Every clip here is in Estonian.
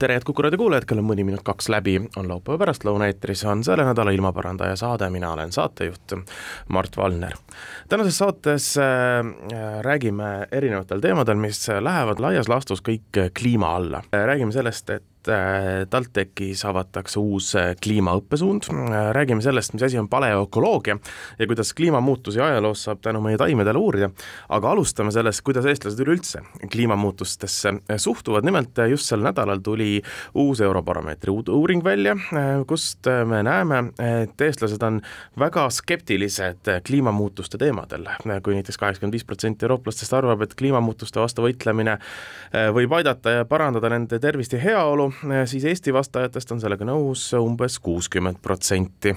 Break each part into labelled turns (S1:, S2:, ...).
S1: tere, head Kuku raadio kuulajad, kell on mõni minut kaks läbi, on laupäeva pärastlõuna eetris, on selle nädala ilmaparandaja saade, mina olen saatejuht Mart Valner. tänases saates äh, räägime erinevatel teemadel, mis lähevad laias laastus kõik kliima alla. räägime sellest, et Äh, TalTechis avatakse uus äh, kliimaõppesuund, äh, räägime sellest, mis asi on paleoökoloogia ja kuidas kliimamuutusi ajaloos saab tänu meie taimedele uurida, aga alustame sellest, kuidas eestlased üleüldse kliimamuutustesse suhtuvad, nimelt just sel nädalal tuli uus Eurobaromeetri uuring välja, kust me näeme, et eestlased on väga skeptilised kliimamuutuste teemadel. Kui näiteks kaheksakümmend viis protsenti eurooplastest arvab, et kliimamuutuste vastu võitlemine võib aidata ja parandada nende tervist ja heaolu, siis Eesti vastajatest on sellega nõus umbes kuuskümmend protsenti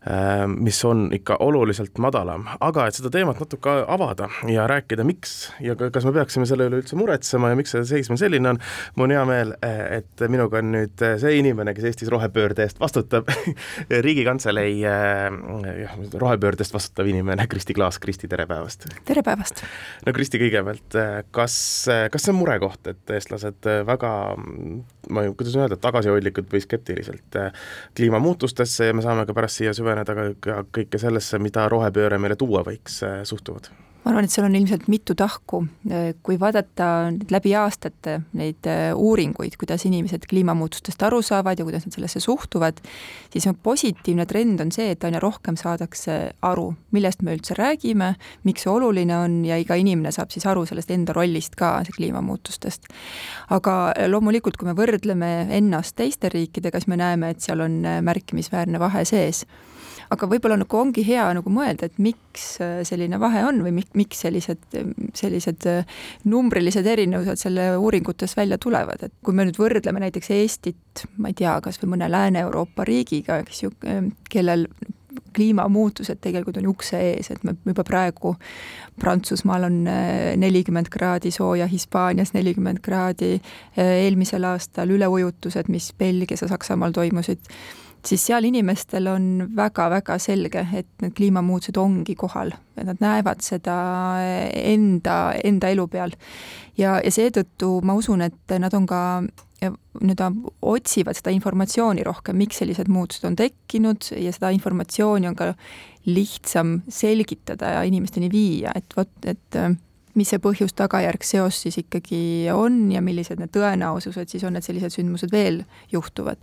S1: Äh, mis on ikka oluliselt madalam, aga et seda teemat natuke avada ja rääkida, miks ja kas me peaksime selle üle üldse muretsema ja miks see seis meil selline on, mul on hea meel, et minuga on nüüd see inimene, kes Eestis rohepöörde eest vastutab riigikantselei äh, jah, rohepöördest vastutav inimene, Kristi Klaas, Kristi, tere päevast!
S2: tere päevast!
S1: no Kristi, kõigepealt, kas, kas see on murekoht, et eestlased väga ma ei, kuidas öelda, tagasihoidlikud või skeptiliselt kliimamuutustesse ja me saame ka pärast siia süveneda ka kõike sellesse, mida rohepööre meile tuua võiks, äh, suhtuvad?
S2: Ma arvan, et seal on ilmselt mitu tahku, kui vaadata läbi aastate neid äh, uuringuid, kuidas inimesed kliimamuutustest aru saavad ja kuidas nad sellesse suhtuvad, siis on positiivne trend on see, et aina rohkem saadakse aru, millest me üldse räägime, miks see oluline on ja iga inimene saab siis aru sellest enda rollist ka kliimamuutustest. aga loomulikult, kui me võrdleme ennast teiste riikidega, siis me näeme, et seal on äh, märkimisväärne vahe sees aga võib-olla nagu ongi hea nagu mõelda, et miks äh, selline vahe on või miks sellised, sellised äh, numbrilised erinevused selle uuringutes välja tulevad, et kui me nüüd võrdleme näiteks Eestit, ma ei tea, kas või mõne Lääne-Euroopa riigiga, eks ju, äh, kellel kliimamuutused tegelikult on ukse ees, et me juba praegu Prantsusmaal on nelikümmend kraadi sooja, Hispaanias nelikümmend kraadi, eelmisel aastal üleujutused, mis Belgias ja Saksamaal toimusid siis seal inimestel on väga-väga selge, et need kliimamuutused ongi kohal, et nad näevad seda enda, enda elu peal. ja, ja seetõttu ma usun, et nad on ka nii-öelda otsivad seda informatsiooni rohkem, miks sellised muutused on tekkinud ja seda informatsiooni on ka lihtsam selgitada ja inimesteni viia, et vot, et mis see põhjus-tagajärg seos siis ikkagi on ja millised need tõenäosused siis on, et sellised sündmused veel juhtuvad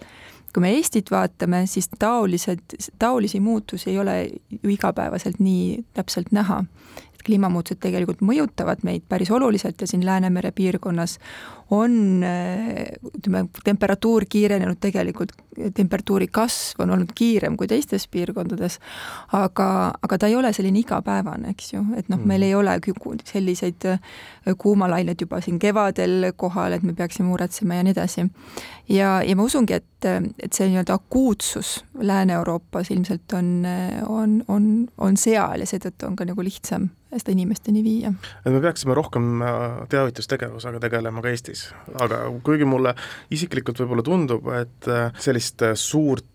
S2: kui me Eestit vaatame, siis taolised, taolisi muutusi ei ole ju igapäevaselt nii täpselt näha. et kliimamuutused tegelikult mõjutavad meid päris oluliselt ja siin Läänemere piirkonnas on ütleme, temperatuur kiirenenud tegelikult, temperatuuri kasv on olnud kiirem kui teistes piirkondades, aga, aga ta ei ole selline igapäevane, eks ju, et noh, meil mm. ei ole selliseid kuumalained juba siin kevadel kohal, et me peaksime muretsema ja nii edasi. ja, ja ma usungi, et, et see nii-öelda akuutsus Lääne-Euroopas ilmselt on, on, on, on seal ja seetõttu on ka nagu lihtsam seda inimesteni viia.
S1: et me peaksime rohkem äh, teavitustegevusega tegelema ka Eestis, aga kuigi mulle isiklikult võib-olla tundub, et äh, sellist äh, suurt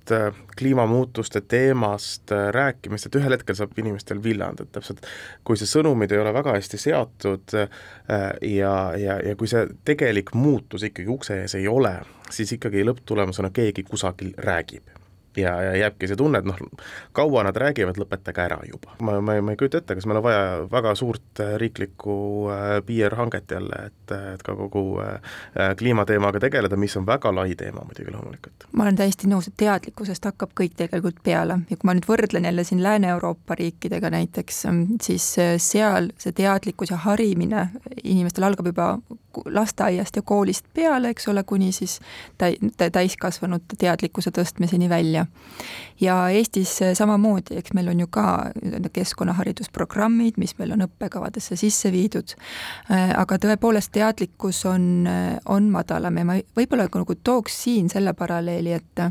S1: kliimamuutuste teemast rääkimist, et ühel hetkel saab inimestel villand, et täpselt kui see sõnumid ei ole väga hästi seatud ja, ja, ja kui see tegelik muutus ikkagi ukse ees ei ole, siis ikkagi lõpptulemusena keegi kusagil räägib ja, ja jääbki see tunne, et noh, kaua nad räägivad, lõpetage ära juba. ma, ma, ma ei kujuta ette, kas meil on vaja väga suurt äh, riiklikku äh, PR-hanget jälle, et, et ka kogu äh, kliimateemaga tegeleda, mis on väga lai teema muidugi loomulikult.
S2: ma olen täiesti nõus, et teadlikkusest hakkab kõik tegelikult peale ja kui ma nüüd võrdlen jälle siin Lääne-Euroopa riikidega näiteks, siis seal see teadlikkus ja harimine inimestel algab juba lasteaiast ja koolist peale, eks ole, kuni siis täi-, täiskasvanute teadlikkuse tõstmiseni välja viia. ja Eestis samamoodi, eks meil on ju ka keskkonnaharidusprogrammid, mis meil on õppekavadesse sisse viidud, aga tõepoolest teadlikkus on, on madalam ja ma võib-olla nagu tooks siin selle paralleeli, et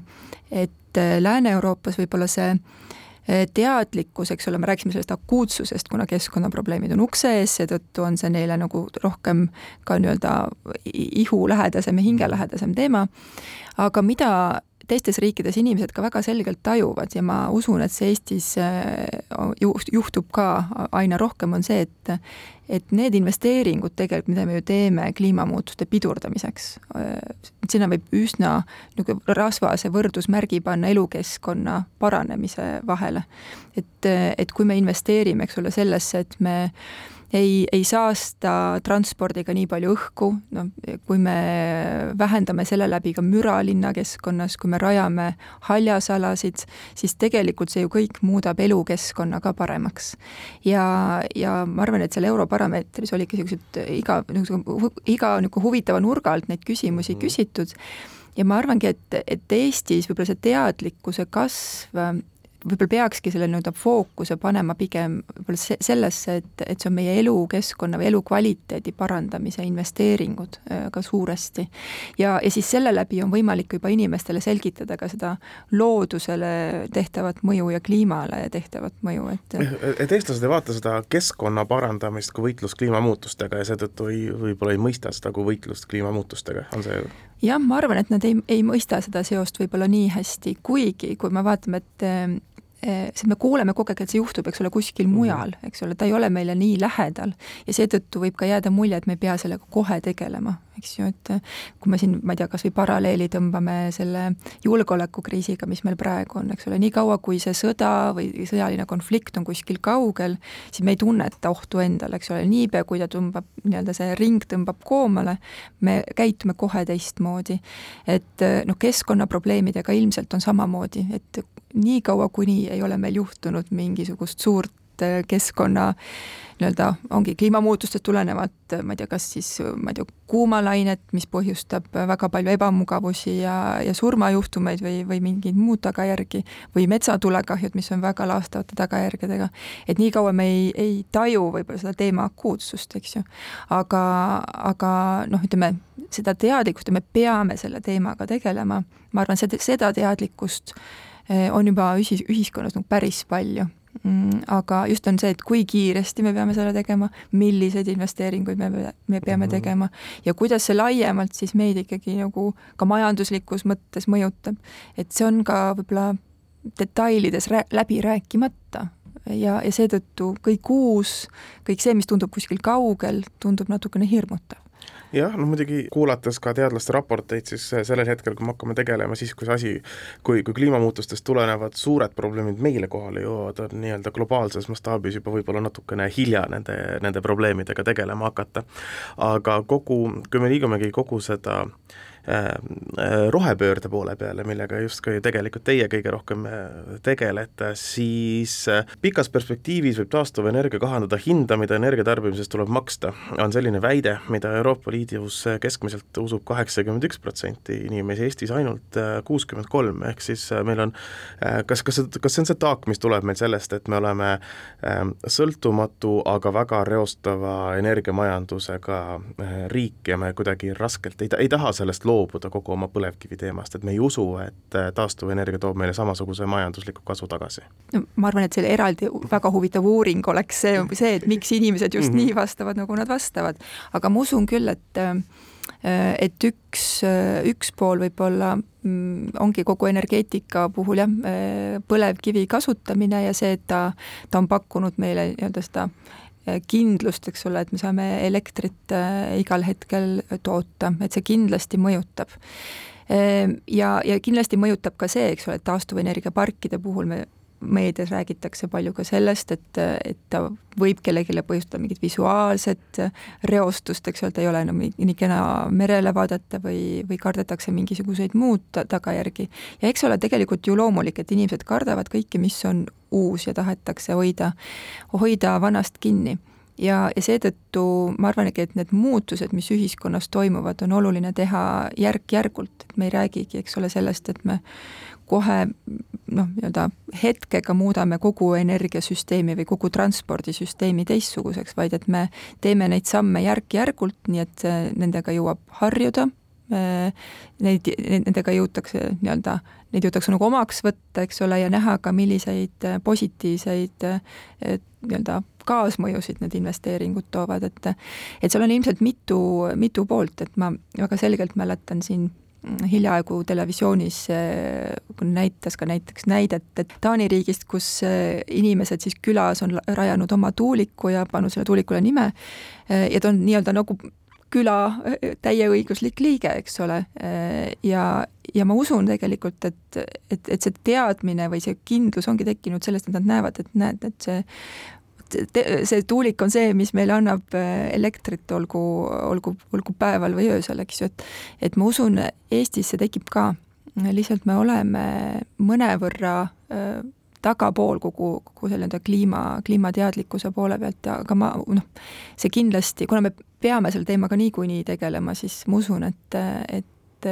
S2: et Lääne-Euroopas võib-olla see teadlikkus, eks ole, me rääkisime sellest akuutsusest, kuna keskkonnaprobleemid on ukse ees, seetõttu on see neile nagu rohkem ka nii-öelda ihulähedasem ja hingelähedasem teema, aga mida teistes riikides inimesed ka väga selgelt tajuvad ja ma usun, et see Eestis äh, juhtub ka aina rohkem, on see, et et need investeeringud tegelikult, mida me ju teeme kliimamuutuste pidurdamiseks, äh, sinna võib üsna niisugune rasvase võrdusmärgi panna elukeskkonna paranemise vahele. et, et kui me investeerime, eks ole, sellesse, et me ei, ei saasta transpordiga nii palju õhku, noh, kui me vähendame selle läbi ka müra linnakeskkonnas, kui me rajame haljasalasid, siis tegelikult see ju kõik muudab elukeskkonna ka paremaks. ja, ja ma arvan, et seal Europarameetris olidki niisugused iga, iga niisugune huvitava nurga alt neid küsimusi mhm. küsitud ja ma arvangi, et, et Eestis võib-olla see teadlikkuse kasv võib-olla peakski selle nii-öelda fookuse panema pigem võib-olla sellesse, et, et see on meie elukeskkonna või elukvaliteedi parandamise investeeringud äh, ka suuresti. ja, ja siis selle läbi on võimalik juba inimestele selgitada ka seda loodusele tehtavat mõju ja kliimale tehtavat mõju, et
S1: et eestlased ei vaata seda keskkonna parandamist kui võitlust kliimamuutustega ja seetõttu ei, võib-olla ei mõista seda kui võitlust kliimamuutustega, on see
S2: jah, ma arvan, et nad ei, ei mõista seda seost võib-olla nii hästi, kuigi kui me vaatame, et sest me kuuleme kogu aeg, et see juhtub, eks ole, kuskil mhm. mujal, eks ole, ta ei ole meile nii lähedal ja seetõttu võib ka jääda mulje, et me ei pea sellega kohe tegelema, eks ju, et kui me siin, ma ei tea, kas või paralleeli tõmbame selle julgeolekukriisiga, mis meil praegu on, eks ole, niikaua kui see sõda või sõjaline konflikt on kuskil kaugel, siis me ei tunneta ohtu endale, eks ole, niipea kui ta tõmbab, nii-öelda see ring tõmbab koomale, me käitume kohe teistmoodi. et noh, keskkonnaprobleemidega ilmselt on samamoodi, et niikaua, kuni ei ole meil juhtunud mingisugust suurt äh, keskkonna nii-öelda ongi kliimamuutustest tulenevalt, ma ei tea, kas siis ma ei tea, kuumalainet, mis põhjustab väga palju ebamugavusi ja, ja surmajuhtumeid või, või mingeid muud tagajärgi, või metsatulekahjud, mis on väga laastavate tagajärgedega, et niikaua me ei, ei taju võib-olla seda teema akuutsust, eks ju. aga, aga noh, ütleme, seda teadlikkust ja me peame selle teemaga tegelema, ma arvan, seda, seda teadlikkust äh, on juba ühis, ühiskonnas nagu päris palju. Aga just on see, et kui kiiresti me peame selle tegema, milliseid investeeringuid me, me peame mhm. tegema ja kuidas see laiemalt siis meid ikkagi nagu ka majanduslikus mõttes mõjutab. et see on ka võib-olla detailides läbi rääkimata ja, ja seetõttu kõik uus, kõik see, mis tundub kuskil kaugel, tundub natukene hirmutav
S1: jah, no muidugi kuulates ka teadlaste raporteid, siis sellel hetkel, kui me hakkame tegelema siis, kui see asi, kui, kui kliimamuutustest tulenevad suured probleemid meile kohale jõuavad, on nii-öelda globaalses mastaabis juba võib-olla natukene hilja nende, nende probleemidega tegelema hakata. aga kogu, kui me liigumegi kogu seda äh, rohepöörde poole peale, millega justkui tegelikult teie kõige rohkem äh, tegelete, siis pikas perspektiivis võib taastuvenergia kahandada hinda, mida energia tarbimisest tuleb maksta, on selline väide, mida Euroopa Liidus keskmiselt usub kaheksakümmend üks protsenti inimesi, Eestis ainult kuuskümmend kolm, ehk siis meil on kas, kas, kas see on see taak, mis tuleb meil sellest, et me oleme sõltumatu, aga väga reostava energiamajandusega riik ja me kuidagi raskelt ei, ei taha sellest loobuda kogu oma põlevkivi teemast, et me ei usu, et äh, taastuvenergia toob meile samasuguse majandusliku kasu tagasi?
S2: no ma arvan, et selle eraldi väga huvitav uuring oleks see, see, et miks inimesed just mm -hmm. nii vastavad, nagu nad vastavad. aga ma usun küll, et äh, et üks, üks pool võib-olla mm, ongi kogu energeetika puhul jah, põlevkivi kasutamine ja see, et ta, ta on pakkunud meile nii-öelda seda Äh, kindlust, eks ole, et me saame elektrit äh, igal hetkel toota, et see kindlasti mõjutab. Ehm, ja, ja kindlasti mõjutab ka see, eks ole, et taastuvenergiaparkide puhul me meedias räägitakse palju ka sellest, et, et ta võib kellelegi põhjustada mingit visuaalset reostust, eks ole, ta ei ole enam nii, nii kena merele vaadata või, või kardetakse mingisuguseid muud tagajärgi. ja eks ole tegelikult ju loomulik, et inimesed kardavad kõike, mis on uus ja tahetakse hoida, hoida vanast kinni ja, ja seetõttu ma arvangi, et need muutused, mis ühiskonnas toimuvad, on oluline teha järk-järgult, et me ei räägigi, eks ole, sellest, et me kohe noh, nii-öelda hetkega muudame kogu energiasüsteemi või kogu transpordisüsteemi teistsuguseks, vaid et me teeme neid samme järk-järgult, nii et nendega jõuab harjuda, neid, nendega jõutakse nii-öelda, neid jõutakse nagu omaks võtta, eks ole, ja näha ka, milliseid positiivseid nii-öelda kaasmõjusid need investeeringud toovad, et et seal on ilmselt mitu, mitu poolt, et ma väga selgelt mäletan siin hiljaaegu televisioonis näitas ka näiteks näidet, et Taani riigist, kus inimesed siis külas on rajanud oma tuuliku ja pannud selle tuulikule nime ja ta on nii-öelda nagu küla täieõiguslik liige, eks ole, ja, ja ma usun tegelikult, et, et, et see teadmine või see kindlus ongi tekkinud sellest, et nad näevad, et näed, et see see tuulik on see, mis meile annab äh, elektrit, olgu, olgu, olgu päeval või öösel, eks ju, et et ma usun, Eestis see tekib ka, lihtsalt me oleme mõnevõrra äh, tagapool kogu, kogu selle nii-öelda kliima, kliimateadlikkuse poole pealt aga ma noh, see kindlasti, kuna me peame selle teemaga niikuinii tegelema, siis ma usun, et, et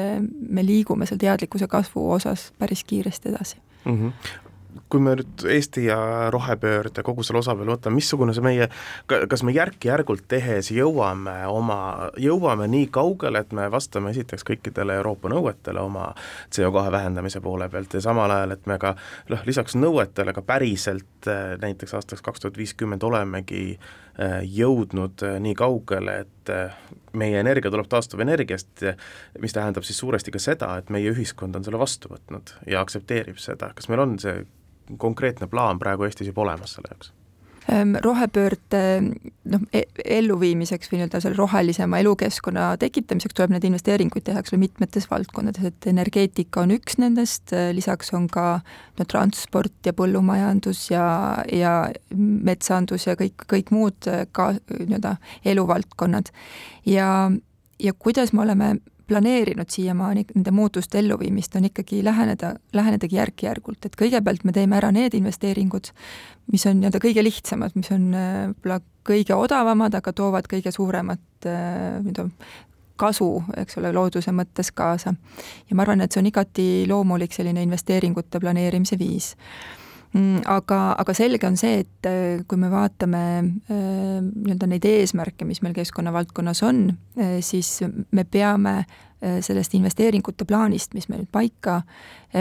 S2: me liigume seal teadlikkuse kasvu osas päris kiiresti edasi mm.
S1: -hmm kui me nüüd Eesti ja rohepöörde kogu selle osa peale võtame, missugune see meie, kas me järk-järgult tehes jõuame oma, jõuame nii kaugele, et me vastame esiteks kõikidele Euroopa nõuetele oma CO2 vähendamise poole pealt ja samal ajal, et me ka noh, lisaks nõuetele ka päriselt eh, näiteks aastaks kaks tuhat viiskümmend olemegi eh, jõudnud eh, nii kaugele, et meie energia tuleb taastuvenergiast, mis tähendab siis suuresti ka seda, et meie ühiskond on selle vastu võtnud ja aktsepteerib seda, kas meil on see konkreetne plaan praegu Eestis juba olemas selle jaoks?
S2: Ehm, rohepöörde noh, e-, elluviimiseks või nii-öelda selle rohelisema elukeskkonna tekitamiseks tuleb neid investeeringuid teha, eks ole, mitmetes valdkondades, et energeetika on üks nendest, lisaks on ka no transport ja põllumajandus ja, ja metsandus ja kõik, kõik muud ka nii-öelda eluvaldkonnad. ja, ja kuidas me oleme planeerinud siiamaani nende muutuste elluviimist, on ikkagi läheneda, lähenedagi järk-järgult, et kõigepealt me teeme ära need investeeringud, mis on nii-öelda kõige lihtsamad, mis on võib-olla kõige odavamad, aga toovad kõige suuremat äh, nii-öelda kasu, eks ole, looduse mõttes kaasa. ja ma arvan, et see on igati loomulik selline investeeringute planeerimise viis aga, aga selge on see, et äh, kui me vaatame äh, nii-öelda neid eesmärke, mis meil keskkonnavaldkonnas on, äh, siis me peame sellest investeeringute plaanist, mis me nüüd paika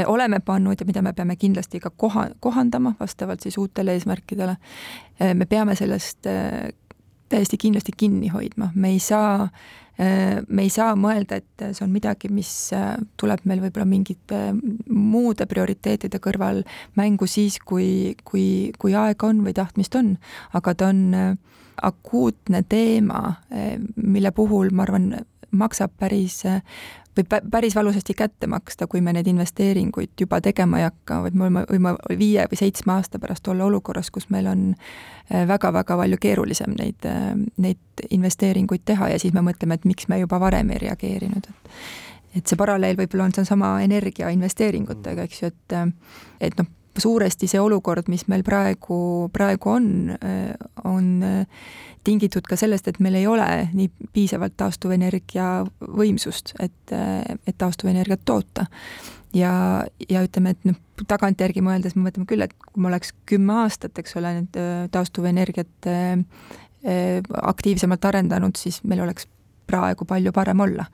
S2: oleme pannud ja mida me peame kindlasti ka koha, kohandama vastavalt siis uutele eesmärkidele, me peame sellest täiesti kindlasti kinni hoidma, me ei saa Äh, me ei saa mõelda, et see on midagi, mis äh, tuleb meil võib-olla mingite muude prioriteetide kõrval mängu siis, kui, kui, kui aega on või tahtmist on, aga ta on äh, akuutne teema, mille puhul ma arvan, maksab päris võib päris valusasti kätte maksta, kui me neid investeeringuid juba tegema ei hakka, vaid me võime, viie või seitsme aasta pärast olla olukorras, kus meil on väga-väga äh, palju keerulisem neid, äh, neid investeeringuid teha ja siis me mõtleme, et miks me juba varem ei reageerinud, et et see paralleel võib-olla on seesama energiainvesteeringutega, eks ju, et et noh, suuresti see olukord, mis meil praegu, praegu on, on tingitud ka sellest, et meil ei ole nii piisavalt taastuvenergia võimsust, et, et taastuvenergiat toota. ja, ja ütleme, et noh, tagantjärgi mõeldes me mõtleme küll, et kui me oleks kümme aastat, eks ole, nüüd taastuvenergiat aktiivsemalt arendanud, siis meil oleks praegu palju parem olla.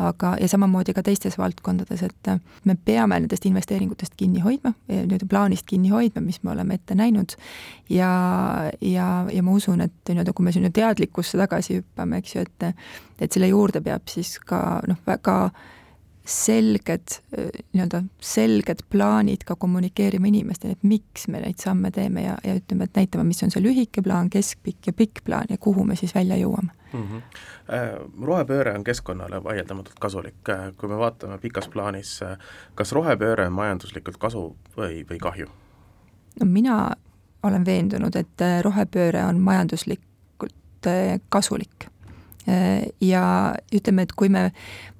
S2: aga, ja samamoodi ka teistes valdkondades, et me peame nendest investeeringutest kinni hoidma, nii-öelda plaanist kinni hoidma, mis me oleme ette näinud, ja, ja, ja ma usun, et nii-öelda kui me sinna teadlikkusse tagasi hüppame, eks ju, et et selle juurde peab siis ka noh, väga selged, nii-öelda selged plaanid ka kommunikeerima inimestele, et miks me neid samme teeme ja, ja ütleme, et näitama, mis on see lühike plaan, keskpikk ja pikk plaan ja kuhu me siis välja jõuame mm.
S1: -hmm. Rohepööre on keskkonnale vaieldamatult kasulik, äh, kui me vaatame pikas plaanis, äh, kas rohepööre on majanduslikult kasu või, või kahju?
S2: no mina olen veendunud, et rohepööre on majanduslikult kasulik ja ütleme, et kui me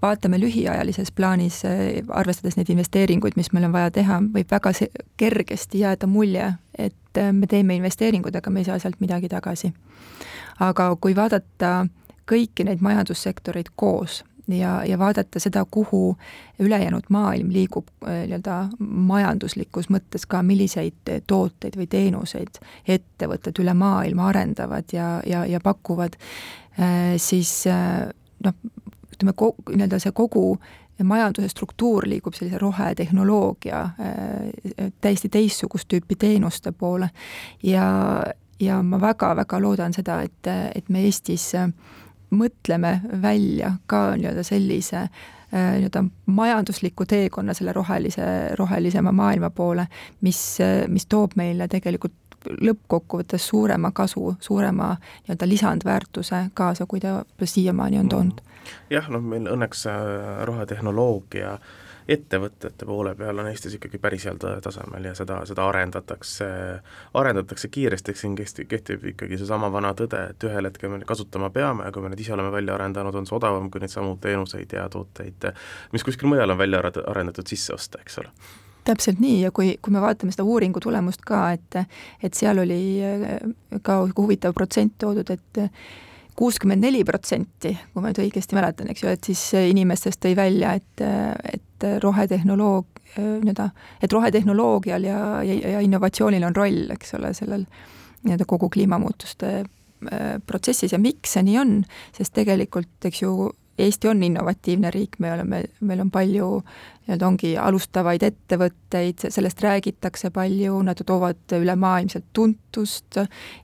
S2: vaatame lühiajalises plaanis, arvestades neid investeeringuid, mis meil on vaja teha, võib väga kergesti jääda mulje, et me teeme investeeringud, aga me ei saa sealt midagi tagasi. aga kui vaadata kõiki neid majandussektoreid koos ja, ja vaadata seda, kuhu ülejäänud maailm liigub äh, nii-öelda majanduslikus mõttes ka, milliseid tooteid või teenuseid ettevõtted üle maailma arendavad ja, ja, ja pakuvad, äh, siis noh, ütleme, nii-öelda see kogu majanduse struktuur liigub sellise rohetehnoloogia täiesti teistsugust tüüpi teenuste poole. Ja, ja ma väga-väga loodan seda, et, et me Eestis mõtleme välja ka nii-öelda sellise äh, nii-öelda majandusliku teekonna selle rohelise, rohelisema maailma poole, mis, mis toob meile tegelikult lõppkokkuvõttes suurema kasu, suurema nii-öelda lisandväärtuse kaasa, kui ta siiamaani on toonud.
S1: jah, noh meil õnneks äh, rohetehnoloogia äh, ettevõtete poole peal on Eestis ikkagi päris heal tasemel ja seda, seda arendatakse, arendatakse kiiresti, eks siin kehtib, kehtib ikkagi seesama vana tõde, et ühel hetkel me kasutama peame ja kui me need ise oleme välja arendanud, on see odavam kui neid samu teenuseid ja tooteid, mis kuskil mujal on välja arendatud, sisse osta, eks ole.
S2: Täpselt nii ja kui, kui me vaatame seda uuringu tulemust ka, et et seal oli ka huvitav protsent toodud, et kuuskümmend neli protsenti, kui ma nüüd õigesti mäletan, eks ju, et siis inimestest tõi välja, et, et rohetehnoloog-, nii-öelda, et rohetehnoloogial ja, ja, ja innovatsioonil on roll, eks ole, sellel nii-öelda kogu kliimamuutuste äh, protsessis. Ja miks see nii on, sest tegelikult, eks ju, Eesti on innovatiivne riik, me oleme, meil on palju nii-öelda ongi alustavaid ettevõtteid, sellest räägitakse palju, nad toovad ülemaailmselt tuntust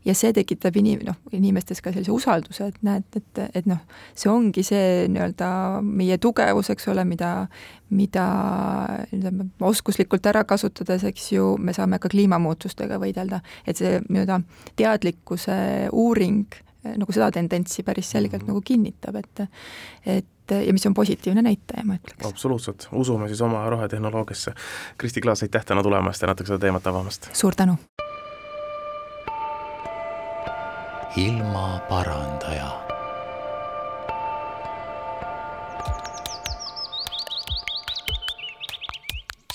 S2: ja see tekitab inim-, noh, inimestes ka sellise usalduse, et näed, et, et noh, see ongi see nii-öelda meie tugevus, eks ole, mida, mida ütleme, oskuslikult ära kasutades, eks ju, me saame ka kliimamuutustega võidelda, et see nii-öelda teadlikkuse uuring nagu seda tendentsi päris selgelt mm -hmm. nagu kinnitab, et et ja mis on positiivne näitaja, ma ütleks.
S1: absoluutselt, usume siis oma rohetehnoloogiasse. Kristi Klaas, aitäh täna tulemast ja natuke seda teemat avamast!
S2: suur tänu!
S3: ilmaparandaja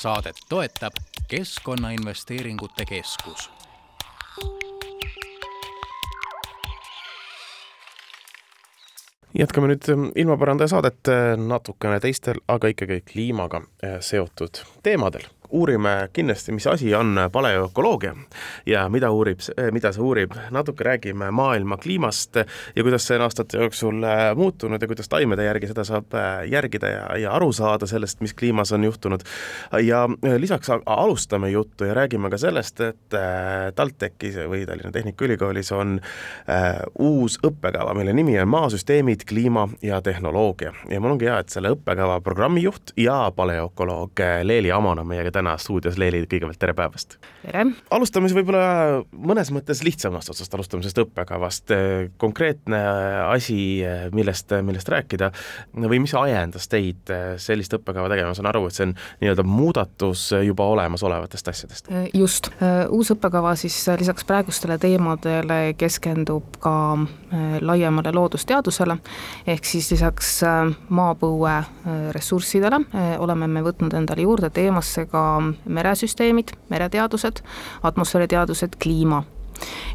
S3: saadet toetab Keskkonnainvesteeringute Keskus
S1: jätkame nüüd ähm, ilmaparandaja saadet äh, natukene teistel, aga ikkagi kliimaga äh, seotud teemadel uurime kindlasti, mis asi on paleökoloogia ja mida uurib, mida see uurib, natuke räägime maailma kliimast ja kuidas see on aastate jooksul äh, muutunud ja kuidas taimede järgi seda saab äh, järgida ja, ja aru saada sellest, mis kliimas on juhtunud. ja lisaks alustame juttu ja räägime ka sellest, et TalTechis või Tallinna Tehnikaülikoolis on uus õppekava, mille nimi on Maasüsteemid, kliima ja tehnoloogia ja mul ongi hea, et selle õppekava programmijuht ja paleökoloog Leeli Amon on meiega täna täna stuudios, Leeli, kõigepealt tere päevast!
S4: tere!
S1: alustame siis võib-olla mõnes mõttes lihtsamast otsast, alustame sellest õppekavast, konkreetne asi, millest, millest rääkida või mis ajendas teid sellist õppekava tegema, ma saan aru, et see on nii-öelda muudatus juba olemasolevatest asjadest?
S4: just, uus õppekava siis lisaks praegustele teemadele keskendub ka laiemale loodusteadusele, ehk siis lisaks maapõue ressurssidele oleme me võtnud endale juurde teemasse ka meresüsteemid, mereteadused, atmosfääriteadused, kliima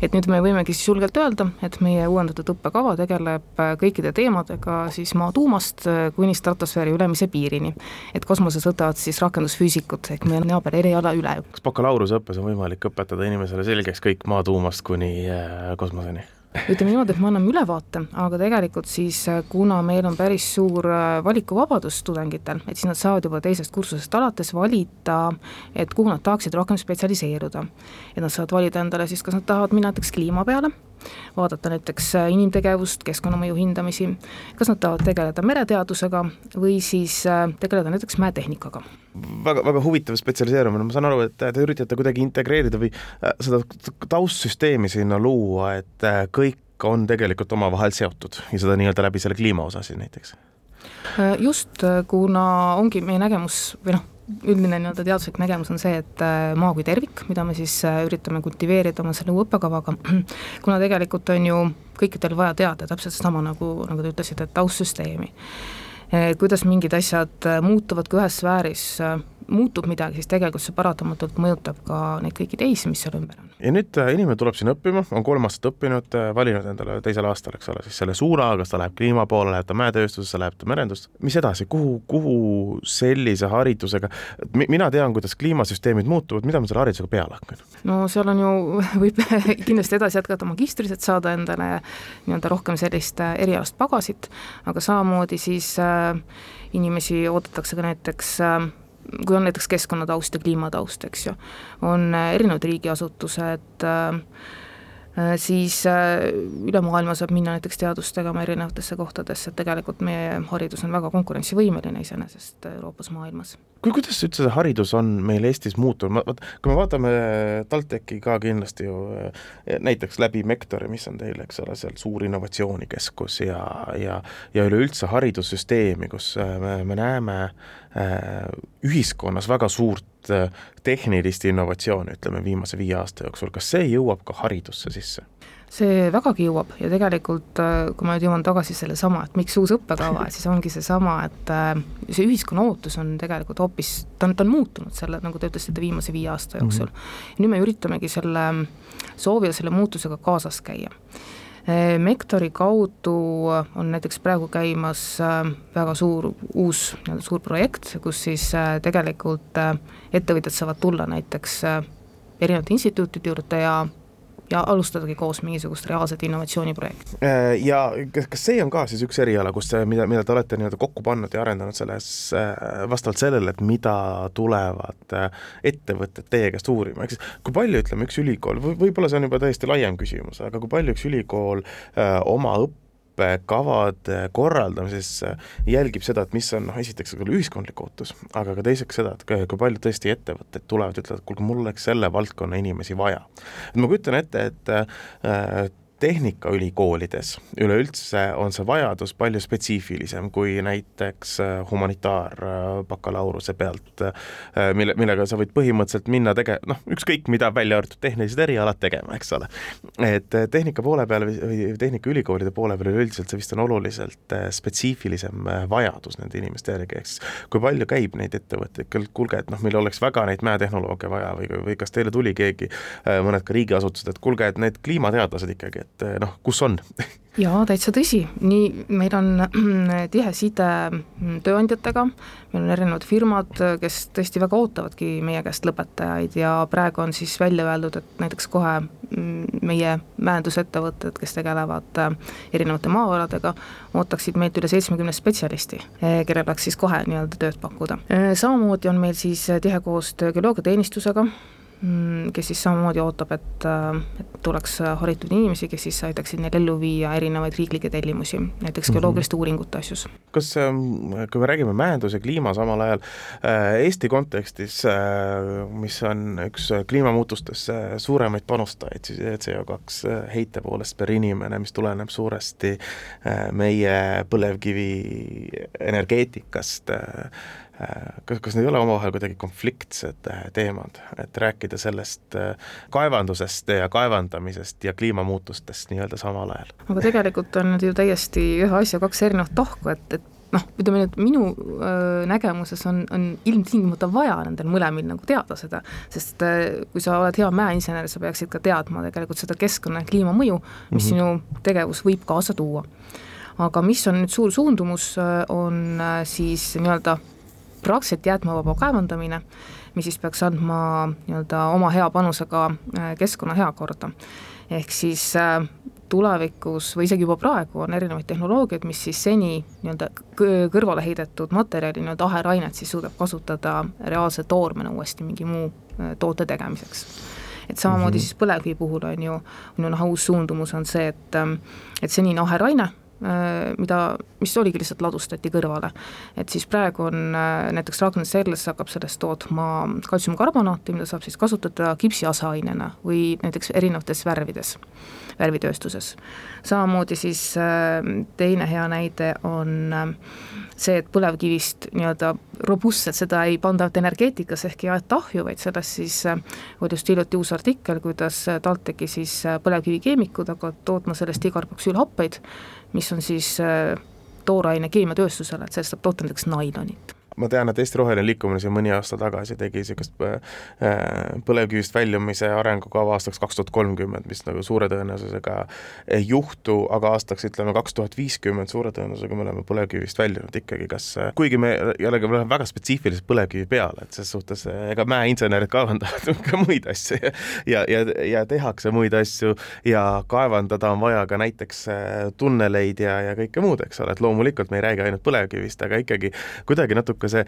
S4: et nüüd me võimegi siis julgelt öelda, et meie uuendatud õppekava tegeleb kõikide teemadega siis maa tuumast kuni stratosfääri ülemise piirini. et kosmoses võtavad siis rakendusfüüsikud ehk meie naaber eriala üle.
S1: kas bakalaureuseõppes on võimalik õpetada inimesele selgeks kõik maa tuumast kuni äh, kosmoseni?
S4: Ütleme niimoodi, et me anname ülevaate, aga tegelikult siis äh, kuna meil on päris suur äh, valikuvabadus tudengitel, et siis nad saavad juba teisest kursusest alates valida, et kuhu nad tahaksid rohkem spetsialiseeruda. et nad saavad valida endale siis, kas nad tahavad minna näiteks kliima peale, vaadata näiteks äh, inimtegevust, keskkonnamõju hindamisi, kas nad tahavad tegeleda mereteadusega või siis tegeleda näiteks mäetehnikaga.
S1: väga, väga huvitav spetsialiseerumine, ma saan aru, et te üritate kuidagi integreerida või seda taustsüsteemi sinna luua, et kõik kõik on tegelikult omavahel seotud ja seda nii-öelda läbi selle kliima osa siis näiteks?
S4: just, kuna ongi meie nägemus või noh, üldine nii-öelda teaduslik nägemus on see, et äh, maa kui tervik, mida me siis äh, üritame kultiveerida oma selle uue õppekavaga, kuna tegelikult on ju kõikidel vaja teada täpselt sedasama, nagu, nagu te ütlesite, et taustsüsteemi. kuidas mingid asjad äh, muutuvad, kui ühes sfääris muutub midagi, siis tegelikult see paratamatult mõjutab ka neid kõiki teisi, mis seal ümber on.
S1: ja nüüd äh, inimene tuleb sinna õppima, on kolm aastat õppinud, äh, valinud endale teisel aastal, eks ole, siis selle suuna, kas ta läheb kliima poole, läheb ta mäetööstusesse, läheb ta merendusse, mis edasi, kuhu, kuhu sellise haridusega, mina tean, kuidas kliimasüsteemid muutuvad, mida ma selle haridusega peale hakkan?
S4: no seal on ju, võib kindlasti edasi jätkata magistris, et saada endale nii-öelda rohkem sellist äh, erialast pagasit, aga samamoodi siis äh, inimesi oodatakse ka näiteks äh, kui on näiteks keskkonnataust ja kliimataust, eks ju, on äh, erinevad riigiasutused äh,, Äh, siis üle maailma saab minna näiteks teadust tegema erinevatesse kohtadesse, et tegelikult meie haridus on väga konkurentsivõimeline iseenesest Euroopas, maailmas.
S1: Kui, kuidas üldse see haridus on meil Eestis muutunud, ma, kui me vaatame TalTechi ka kindlasti ju eh, näiteks läbi Mektori, mis on teil, eks ole, seal suur innovatsioonikeskus ja, ja ja üleüldse haridussüsteemi, kus äh, me, me näeme äh, ühiskonnas väga suurt tehnilist innovatsiooni, ütleme viimase viie aasta jooksul, kas see jõuab ka haridusse sisse?
S4: See vägagi jõuab ja tegelikult äh, kui ma nüüd jõuan tagasi sellesama, et miks uus õppekava, siis ongi seesama, et äh, see ühiskonna ootus on tegelikult hoopis, ta on, ta on muutunud selle, nagu te ütlesite, viimase viie aasta jooksul mm. -hmm. nüüd me üritamegi selle soovi ja selle muutusega kaasas käia Mektori kaudu on näiteks praegu käimas äh, väga suur, uus nii-öelda suur projekt, kus siis äh, tegelikult äh, ettevõtjad saavad tulla näiteks erinevate instituutide juurde ja ja alustadagi koos mingisugust reaalset innovatsiooniprojekti.
S1: Äh, ja kas, kas see on ka siis üks eriala, kus, mida, mida te olete nii-öelda kokku pannud ja arendanud selles äh, vastavalt sellele, et mida tulevad äh, ettevõtted teie käest uurima, siis kui palju, ütleme, üks ülikool või võib-olla see on juba täiesti laiem küsimus, aga kui palju üks ülikool öö, oma õppe õppekavade korraldamises jälgib seda, et mis on noh, esiteks ühiskondlik ootus, aga ka teiseks seda, et kui palju tõesti ettevõtted tulevad, ütlevad, kuulge, mul oleks selle valdkonna inimesi vaja. et ma kujutan ette, et äh, tehnikaülikoolides üleüldse on see vajadus palju spetsiifilisem kui näiteks äh, humanitaarbakalauruse pealt, äh, mille, millega sa võid põhimõtteliselt minna tege-, noh, ükskõik mida, välja arvatud tehnilised erialad tegema, eks ole. et äh, tehnika poole peal või tehnikaülikoolide poole peal üleüldiselt see vist on oluliselt spetsiifilisem vajadus nende inimeste järgi, ehk siis kui palju käib neid ettevõtteid, kuulge, et noh, meil oleks väga neid mäetehnolooge vaja või, või kas teile tuli keegi, mõned ka riigiasutused, et kuulge, et need kliimateadlased ikkagi, et eh, noh, kus on?
S4: Jaa, täitsa tõsi, nii, meil on tihe side mm, tööandjatega, meil on erinevad firmad, kes tõesti väga ootavadki meie käest lõpetajaid ja praegu on siis välja öeldud, et näiteks kohe mm, meie mäendusettevõtted, kes tegelevad äh, erinevate maavaradega, ootaksid meilt üle seitsmekümne spetsialisti, eh, kellel oleks siis kohe nii-öelda tööd pakkuda. Äh, samamoodi on meil siis tihe koostöö geoloogiateenistusega, kes siis samamoodi ootab, et, äh, et tuleks haritud inimesi, kes siis aitaksid neil ellu viia erinevaid riiklikke tellimusi, näiteks mhm. geoloogiliste mm -hmm. uuringute asjus.
S1: kas, ähm, kui me räägime mäendus ja kliima samal ajal äh, Eesti kontekstis, äh, mis on üks kliimamuutustesse suuremaid panustajaid, siis CO2 heite poolest per inimene, mis tuleneb suuresti meie põlevkivi energeetikast, Äh, kas, kas need ei ole omavahel kuidagi konfliktsed äh, teemad, et rääkida sellest äh, kaevandusest ja kaevandamisest ja kliimamuutustest nii-öelda samal ajal?
S4: aga tegelikult on need ju täiesti ühe asja kaks erinevat tahku, et, et noh, ütleme nüüd minu öö, nägemuses on, on ilmtingimata vaja nendel mõlemil nagu teada seda, sest kui sa oled hea mäeinsener, sa peaksid ka teadma tegelikult seda keskkonna ja kliimamõju, mis mm -hmm. sinu tegevus võib kaasa tuua. aga mis on nüüd suur suundumus, on siis nii-öelda praktiliselt jäätmevaba kaevandamine, mis siis peaks andma nii-öelda oma hea panuse ka äh, keskkonna heakorda. ehk siis äh, tulevikus või isegi juba praegu on erinevaid tehnoloogiaid, mis siis seni nii-öelda kõrvale heidetud materjali, nii-öelda aherainet siis suudab kasutada reaalse toormena uuesti mingi muu äh, toote tegemiseks et samamoodi mm -hmm. siis põlevkivi puhul on ju, on ju noh, uus suundumus on see, et et senine aheraine mida, mis oligi lihtsalt ladustati kõrvale. et siis praegu on äh, näiteks Ragnar Selles hakkab sellest tootma kaltsiumkarbonaati, mida saab siis kasutada kipsiaseainena või näiteks erinevates värvides, värvitööstuses. samamoodi siis äh, teine hea näide on see, et põlevkivist nii-öelda robustselt seda ei panda energeetikasse ehk ei aeta ahju, vaid sellest siis oli just hiljuti uus artikkel, kuidas TalTechi siis põlevkivikeemikud hakkavad tootma sellest igarboksüülhappeid, mis on siis äh, tooraine keemiatööstusele, et sellest saab toota näiteks nailonit
S1: ma tean, et Eesti Roheline Liikumine siin mõni aasta tagasi tegi niisugust äh, põlevkivist väljumise arengukava aastaks kaks tuhat kolmkümmend, mis nagu suure tõenäosusega ei juhtu, aga aastaks ütleme kaks tuhat viiskümmend suure tõenäosusega me oleme põlevkivist väljunud ikkagi, kas, kuigi me jällegi oleme väga spetsiifiliselt põlevkivi peal, et ses suhtes ega mäeinsenerid kaevandavad ka muid asju ja ja, ja, ja tehakse muid asju ja kaevandada on vaja ka näiteks tunneleid ja, ja kõike muud, eks ole, et loomulikult me ei räägi ainult põlevkivist, aga ikkagi kuidagi natuke see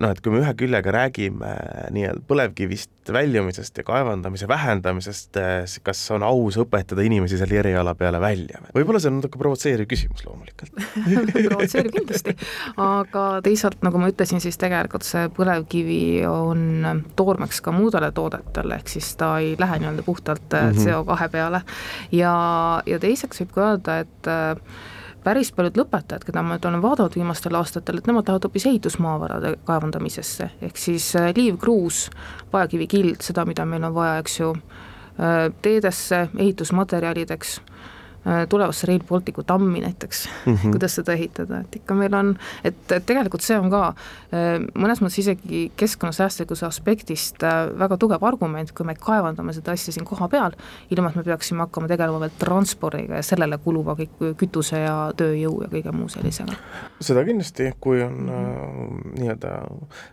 S1: noh, et kui me ühe küljega räägime nii-öelda põlevkivist väljumisest ja kaevandamise vähendamisest, kas on aus õpetada inimesi selle eriala peale välja? võib-olla see on natuke provotseeriv küsimus loomulikult
S4: provotseeriv kindlasti, aga teisalt, nagu ma ütlesin, siis tegelikult see põlevkivi on toormeks ka muudele toodetele, ehk siis ta ei lähe nii-öelda puhtalt mm -hmm. CO2 peale ja, ja teiseks võib ka öelda, et päris paljud lõpetajad, keda ma nüüd olen vaadanud viimastel aastatel, et nemad lähevad hoopis ehitusmaavarade kaevandamisesse, ehk siis äh, liivkruus, paekivikild, seda, mida meil on vaja, eks ju, äh, teedesse, ehitusmaterjalideks tulevasse Rail Balticu tammi näiteks mm, -hmm. kuidas seda ehitada, et ikka meil on, et, et tegelikult see on ka äh, mõnes mõttes isegi keskkonnasäästlikkuse aspektist äh, väga tugev argument, kui me kaevandame seda asja siin kohapeal, ilma et me peaksime hakkama tegelema veel transpordiga ja sellele kuluva kõik kütuse ja tööjõu ja kõige muu sellisega.
S1: seda kindlasti, kui on -hmm. nii-öelda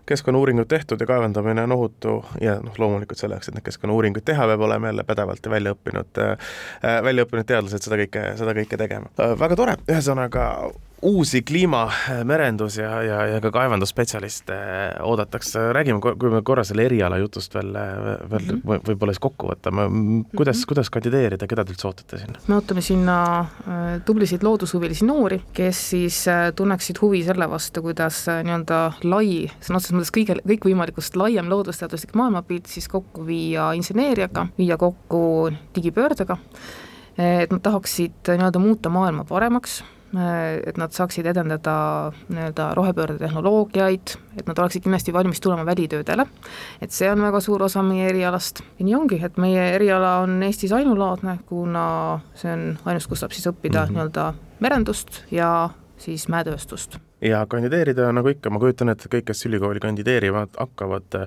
S1: keskkonnauuringud tehtud ja kaevandamine on ohutu ja noh, loomulikult selleks, et neid keskkonnauuringuid teha, peab olema jälle pädevalt ja välja õppinud äh,, välja õppinud teadlased seda seda kõike, seda kõike tegema. Äh, väga tore, ühesõnaga uusi kliimamerendus- ja, ja, ja ka kaevandusspetsialiste oodatakse, räägime, kui me korra selle eriala jutust veel, veel mm -hmm. võib-olla siis kokku võtame, kuidas mm, -hmm. kuidas kandideerida, keda te üldse ootate sinna?
S4: me ootame sinna äh, tublisid loodushuvilisi noori, kes siis äh, tunneksid huvi selle vastu, kuidas nii-öelda lai, sõna otseses mõttes kõige, kõikvõimalikust laiem loodusteaduslik maailmapilt siis kokku viia inseneeriaga, viia kokku digipöördega et nad tahaksid nii-öelda muuta maailma paremaks, et nad saaksid edendada nii-öelda rohepöörde tehnoloogiaid, et nad oleksid kindlasti valmis tulema välitöödele, et see on väga suur osa meie erialast. ja nii ongi, et meie eriala on Eestis ainulaadne, kuna see on ainus, kus saab siis õppida mm -hmm. nii-öelda merendust ja siis mäetööstust
S1: ja kandideerida, nagu ikka, ma kujutan ette, kõik, kes ülikooli kandideerivad, hakkavad,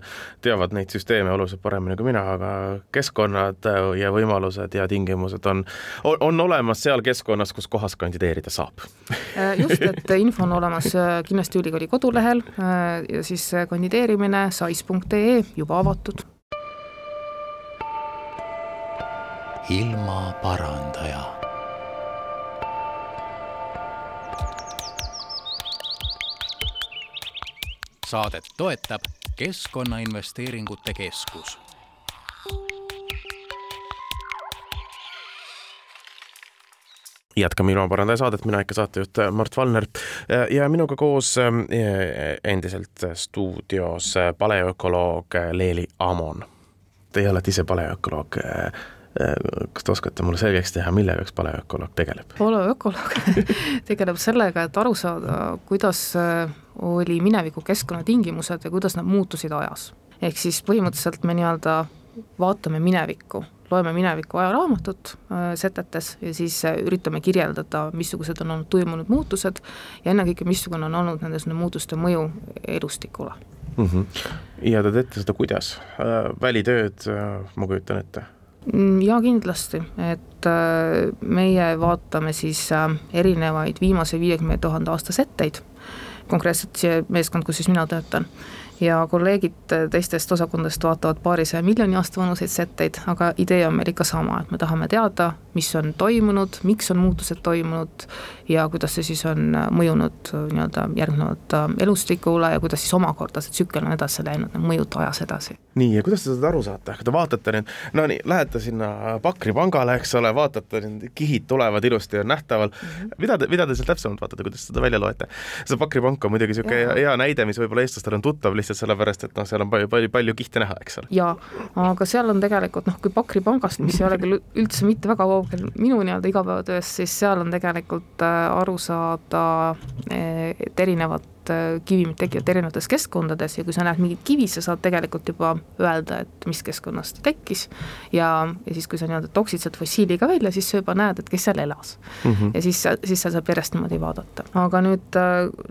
S1: teavad neid süsteeme oluliselt paremini kui mina, aga keskkonnad ja võimalused ja tingimused on, on olemas seal keskkonnas, kus kohas kandideerida saab.
S4: Äh, just, et info on olemas äh, kindlasti ülikooli kodulehel äh, ja siis kandideerimine sais.ee juba avatud.
S3: ilmaparandaja saadet toetab Keskkonnainvesteeringute Keskus.
S1: jätkame ilmaparandaja saadet, mina ikka saatejuht Mart Valner ja minuga koos eh, endiselt stuudios paleökoloog Leeli Amon. Teie olete ise paleökoloog Äh, kas te oskate mulle selgeks teha, millega üks paleökoloog tegeleb?
S4: paleökoloog tegeleb sellega, et aru saada, kuidas äh, oli mineviku keskkonnatingimused ja kuidas nad muutusid ajas. ehk siis põhimõtteliselt me nii-öelda vaatame minevikku, loeme mineviku ajaraamatut äh, setetes ja siis äh, üritame kirjeldada, missugused on olnud toimunud muutused ja ennekõike, missugune on olnud nende muutuste mõju elustikule
S1: mm. -hmm. ja te teete seda kuidas äh,? välitööd äh,, ma kujutan ette
S4: Mm, jaa, kindlasti, et äh, meie vaatame siis äh, erinevaid viimase viiekümne tuhande aasta setteid, konkreetselt see meeskond, kus siis mina töötan ja kolleegid teistest osakondadest vaatavad paarisaja miljoni aasta vanuseid setteid, aga idee on meil ikka sama, et me tahame teada, mis on toimunud, miks on muutused toimunud ja kuidas see siis on mõjunud nii-öelda järgnevalt äh, elustikule ja kuidas siis omakorda see tsükkel on edasi läinud, need mõjud ajas edasi.
S1: nii, ja kuidas te seda aru saate, kui te vaatate nüüd, no nii, lähete sinna Pakri pangale, eks ole, vaatate, need kihid tulevad ilusti, on nähtaval mm, -hmm. mida te, mida te seal täpsemalt vaatate, kuidas seda välja loete? see Pakri pank on muidugi niisugune hea, hea näide, mis võib-olla eestlastel on tuttav lihtsalt lihtsalt sellepärast, et noh, seal on palju, palju, palju kihte näha, eks ole.
S4: jaa, aga seal on tegelikult noh, kui Pakri pangast, mis ei ole küll üldse mitte väga kaugel minu nii-öelda igapäevatööst, siis seal on tegelikult äh, aru saada, äh, et erinevad kivimid tekivad erinevates keskkondades ja kui sa näed mingit kivi, sa saad tegelikult juba öelda, et mis keskkonnas ta tekkis ja, ja siis, kui sa nii-öelda toksid sealt fossiili ka välja, siis sa juba näed, et kes seal elas mm. -hmm. ja siis, siis sa saab järjest niimoodi vaadata. aga nüüd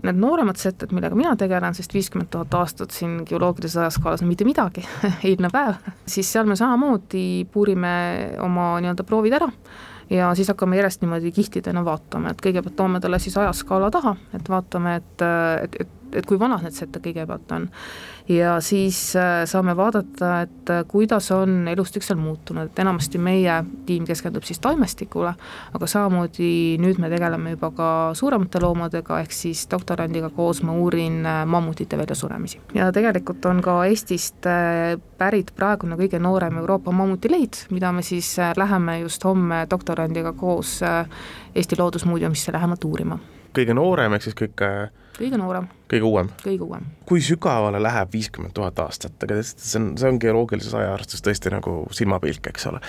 S4: need nooremad setted, millega mina tegelen, sest viiskümmend tuhat aastat siin geoloogilises ajaskaalas on mitte midagi eilne päev, siis seal me samamoodi puurime oma nii-öelda proovid ära ja siis hakkame järjest niimoodi kihtidena vaatama, et kõigepealt toome talle siis ajaskaala taha, et vaatame, et, et, et et kui vanad need sette kõigepealt on. ja siis äh, saame vaadata, et äh, kuidas on elustik seal muutunud, et enamasti meie tiim keskendub siis taimestikule, aga samamoodi nüüd me tegeleme juba ka suuremate loomadega, ehk siis doktorandiga koos ma uurin äh, mammutite väljasuremisi. ja tegelikult on ka Eestist pärit praegune kõige noorem Euroopa mammutileid, mida me siis läheme just homme doktorandiga koos Eesti Loodusmuuseumisse lähemalt uurima.
S1: kõige noorem, ehk siis kõik
S4: kõige noorem.
S1: Kõige uuem?
S4: kõige uuem.
S1: kui sügavale läheb viiskümmend tuhat aastat, ega see on, see on geoloogilises ajaarvestus tõesti nagu silmapilk, eks ole.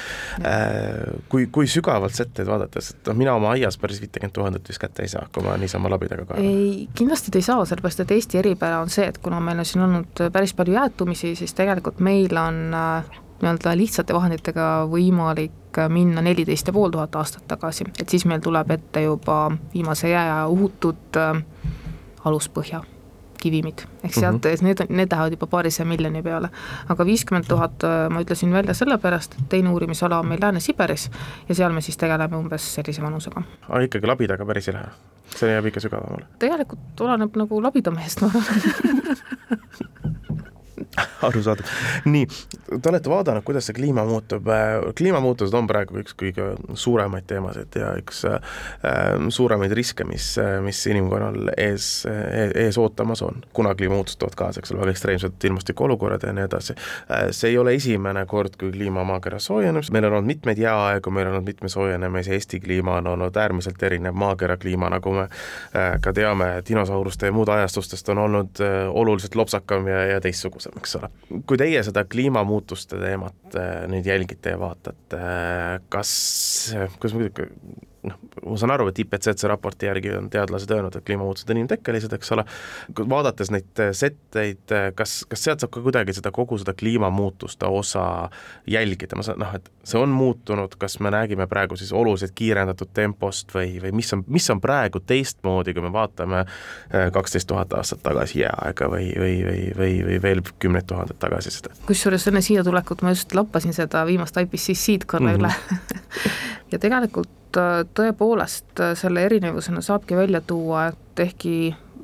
S1: Äh, kui, kui sügavalt setteid vaadates, et noh, mina oma aias päris viitekümmet tuhandet vist kätte ei saa, kui ma niisama labidaga kaevan.
S4: ei, kindlasti te ei saa, sellepärast et Eesti eripära on see, et kuna meil on siin olnud päris palju jäätumisi, siis tegelikult meil on äh, nii-öelda lihtsate vahenditega võimalik minna neliteist ja pool tuhat aastat tagasi, et siis meil tuleb ette juba viimase jääaja uhutud äh, aluspõhja kivimid, ehk sealt mm, -hmm. need, need lähevad juba paarisaja miljoni peale. aga viiskümmend tuhat äh, ma ütlesin välja sellepärast, et teine uurimisala on meil Lääne-Siberis ja seal me siis tegeleme umbes sellise vanusega.
S1: aga ikkagi labidaga päris ei lähe? see jääb ikka sügavamale?
S4: tegelikult oleneb nagu labidamehest, ma arvan
S1: arusaadav. nii, te olete vaadanud, kuidas see kliima muutub, kliimamuutused on praegu üks kõige suuremaid teemasid ja üks äh, suuremaid riske, mis, mis inimkonnal ees, ees ootamas on. kuna kliimamuutused toovad kaasa, eks ole, väga ekstreemsed ilmastikuolukorrad ja nii edasi. Äh, see ei ole esimene kord, kui kliima maakeras soojeneb, meil on olnud mitmeid jääaegu, meil on olnud mitme soojenemisi, Eesti kliima on olnud äärmiselt erinev maakera kliima, nagu me äh, ka teame, dinosauruste ja muude ajastustest on olnud äh, oluliselt lopsakam ja, ja teistsugusem eks ole. kui teie seda kliimamuutuste teemat äh, nüüd jälgite ja vaatate, kas, kuidas muidugi noh, ma saan aru, et IPCC raporti järgi on teadlased öelnud, et kliimamuutused on inimtekkelised, eks ole, vaadates neid setteid, kas, kas sealt saab ka kuidagi seda, kogu seda kliimamuutuste osa jälgida, ma saan, noh, et see on muutunud, kas me räägime praegu siis oluliselt kiirendatud tempost või, või mis on, mis on praegu teistmoodi, kui me vaatame äh, kaksteist tuhat aastat tagasi jääaega või, või, või, või, või veel kümneid tuhandeid tagasi seda?
S4: kusjuures enne siia tulekut ma just lappasin seda viimast IPCC-d korra mm -hmm. üle ja tegelikult Äh, tõepoolest äh, selle erinevusena saabki välja tuua, et ehkki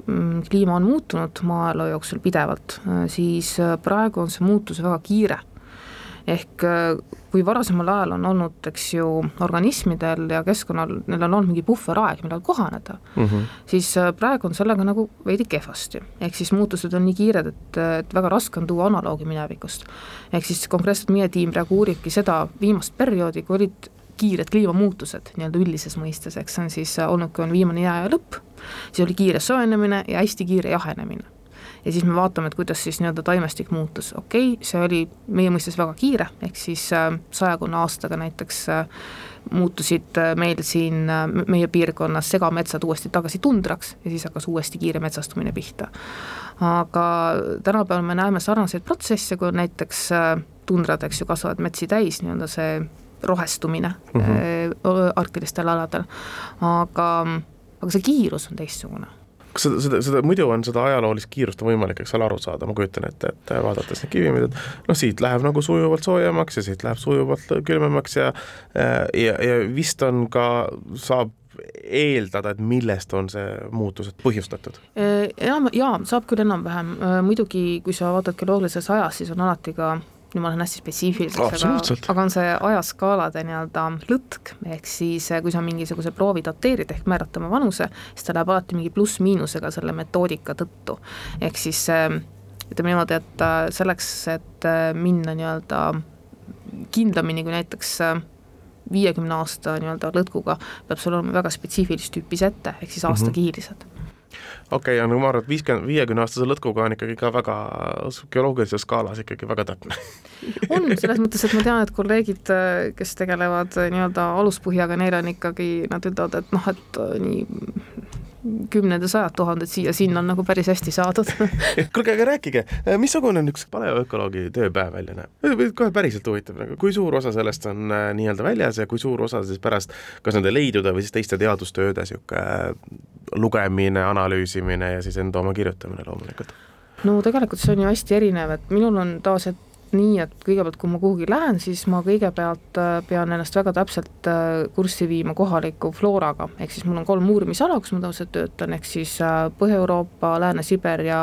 S4: mm, kliima on muutunud maaelu jooksul pidevalt, äh, siis praegu on see muutus väga kiire. ehk kui varasemal ajal on olnud, eks ju, organismidel ja keskkonnal, neil on olnud mingi puhveraeg, millal kohaneda mm, -hmm. siis praegu on sellega nagu veidi kehvasti. ehk siis muutused on nii kiired, et, et väga raske on tuua analoogi minevikust. ehk siis konkreetselt meie tiim praegu uuribki seda viimast perioodi, kui olid kiired kliimamuutused nii-öelda üldises mõistes, eks see on siis olnud, kui on viimane jääaja lõpp, siis oli kiire soojenemine ja hästi kiire jahenemine. ja siis me vaatame, et kuidas siis nii-öelda taimestik muutus, okei okay,, see oli meie mõistes väga kiire, ehk siis äh, sajakonna aastaga näiteks äh, muutusid äh, meil siin meie piirkonnas segametsad uuesti tagasi tundraks ja siis hakkas uuesti kiire metsastumine pihta. aga tänapäeval me näeme sarnaseid protsesse, kui näiteks tundrad, eks ju, kasvavad metsi täis, nii-öelda see rohestumine mm -hmm. arktilistel aladel, aga, aga see kiirus on teistsugune
S1: kas seda, seda, seda muidu on seda ajaloolist kiirust on võimalik, eks ole, aru saada, ma kujutan ette, et vaadates neid kivimid, et noh, siit läheb nagu sujuvalt soojemaks ja siit läheb sujuvalt külmemaks ja ja, ja vist on ka, saab eeldada, et millest on see muutused põhjustatud?
S4: enam, jaa, saab küll enam-vähem, muidugi kui sa vaatad geoloogilises ajas, siis on alati ka nüüd ma lähen hästi spetsiifiliseks, aga, aga on see ajaskaalade nii-öelda lõtk, ehk siis eh, kui sa mingisuguse proovi dateerid ehk määrad tema vanuse, siis ta läheb alati mingi pluss-miinusega selle metoodika tõttu. ehk siis eh, ütleme niimoodi, et eh, selleks, et minna nii-öelda kindlamini kui näiteks viiekümne aasta nii-öelda lõtkuga, peab sul olema väga spetsiifilist tüüpi sette, ehk siis aastakihilised mm. -hmm
S1: okei okay,, ja no ma arvan, et viiskümmend, viiekümne aastase lõtkuga on ikkagi ka väga geoloogilises skaalas ikkagi väga täpne.
S4: On, selles mõttes, et ma tean, et kolleegid, kes tegelevad nii-öelda aluspõhjaga, neil on ikkagi, nad ütlevad, et noh, et nii kümned ja sajad tuhanded siia-sinna on nagu päris hästi saadud
S1: kuulge, aga rääkige, missugune on üks paleoökoloogi tööpäev välja näeb? kohe päriselt huvitav, nagu kui suur osa sellest on äh, nii-öelda väljas ja kui suur osa siis pärast kas nende leidude või siis teiste teadustööde niisugune äh, lugemine, analüüsimine ja siis enda oma kirjutamine loomulikult?
S4: no tegelikult see on ju hästi erinev, et minul on taas, et nii, et kõigepealt, kui ma kuhugi lähen, siis ma kõigepealt äh, pean ennast väga täpselt äh, kurssi viima kohaliku flooraga, ehk siis mul on kolm uurimisala, kus ma tavaliselt töötan, ehk siis äh, Põhja-Euroopa, Lääne-Siber ja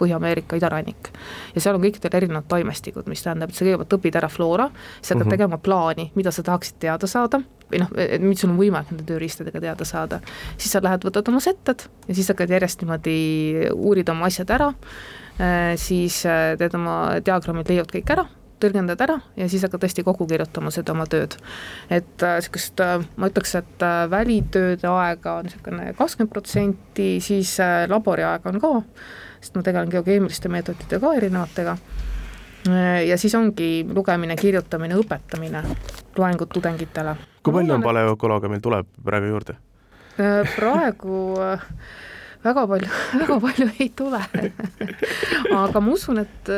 S4: Põhja-Ameerika idarannik. ja seal on kõikidel erinevad taimestikud, mis tähendab, et sa kõigepealt õpid ära floora, siis hakkad mm -hmm. tegema plaani, mida sa tahaksid teada saada, või noh, mis sul on võimalik nende tööriistadega teada saada, siis sa lähed, võtad oma setted ja siis hakkad järjest niimoodi uurida oma asjad ära Äh, siis äh, teed oma diagrammid, leiad kõik ära, tõlgendad ära ja siis hakkad tõesti kokku kirjutama seda oma tööd. et niisugust äh, ma ütleks, et välitööde aega on niisugune kakskümmend protsenti, siis äh, labori aega on ka, sest ma tegelen geokeemiliste meetodite ka erinevatega ja siis ongi lugemine, kirjutamine, õpetamine, loengud tudengitele.
S1: kui palju on paleökoloogia meil tuleb praegu juurde?
S4: praegu väga palju, väga palju ei tule. Aga ma usun, et,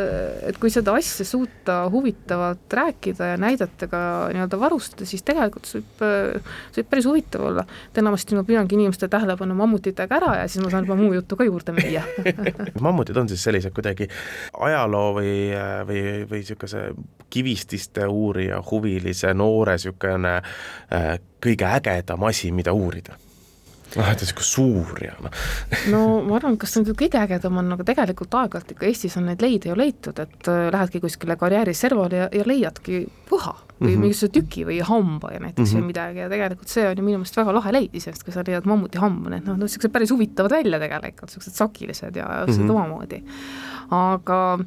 S4: et kui seda asja suuta huvitavalt rääkida ja näidetega nii-öelda varustada, siis tegelikult see võib, see võib päris huvitav olla. et enamasti ma püüangi inimeste tähelepanu mammutitega ära ja siis ma saan juba muu juttu ka juurde müüa.
S1: Mammutid on siis sellised kuidagi ajaloo või, või, või niisuguse kivististe uurija, huvilise noore niisugune äh, kõige ägedam asi, mida uurida noh, et ta niisugune suur ja noh.
S4: no ma arvan, kas see nüüd kõige ägedam on, aga tegelikult aeg-ajalt ikka Eestis on neid leide ju leitud, et äh, lähedki kuskile karjääriservale ja, ja leiadki puha või mm -hmm. mingisuguse tüki või hamba ja näiteks mm -hmm. või midagi ja tegelikult see on ju minu meelest väga lahe leid iseenesest, kui sa leiad mammuti hamba, need noh, niisugused päris huvitavad välja tegelikult, niisugused sakilised ja niisugused mm -hmm. omamoodi. aga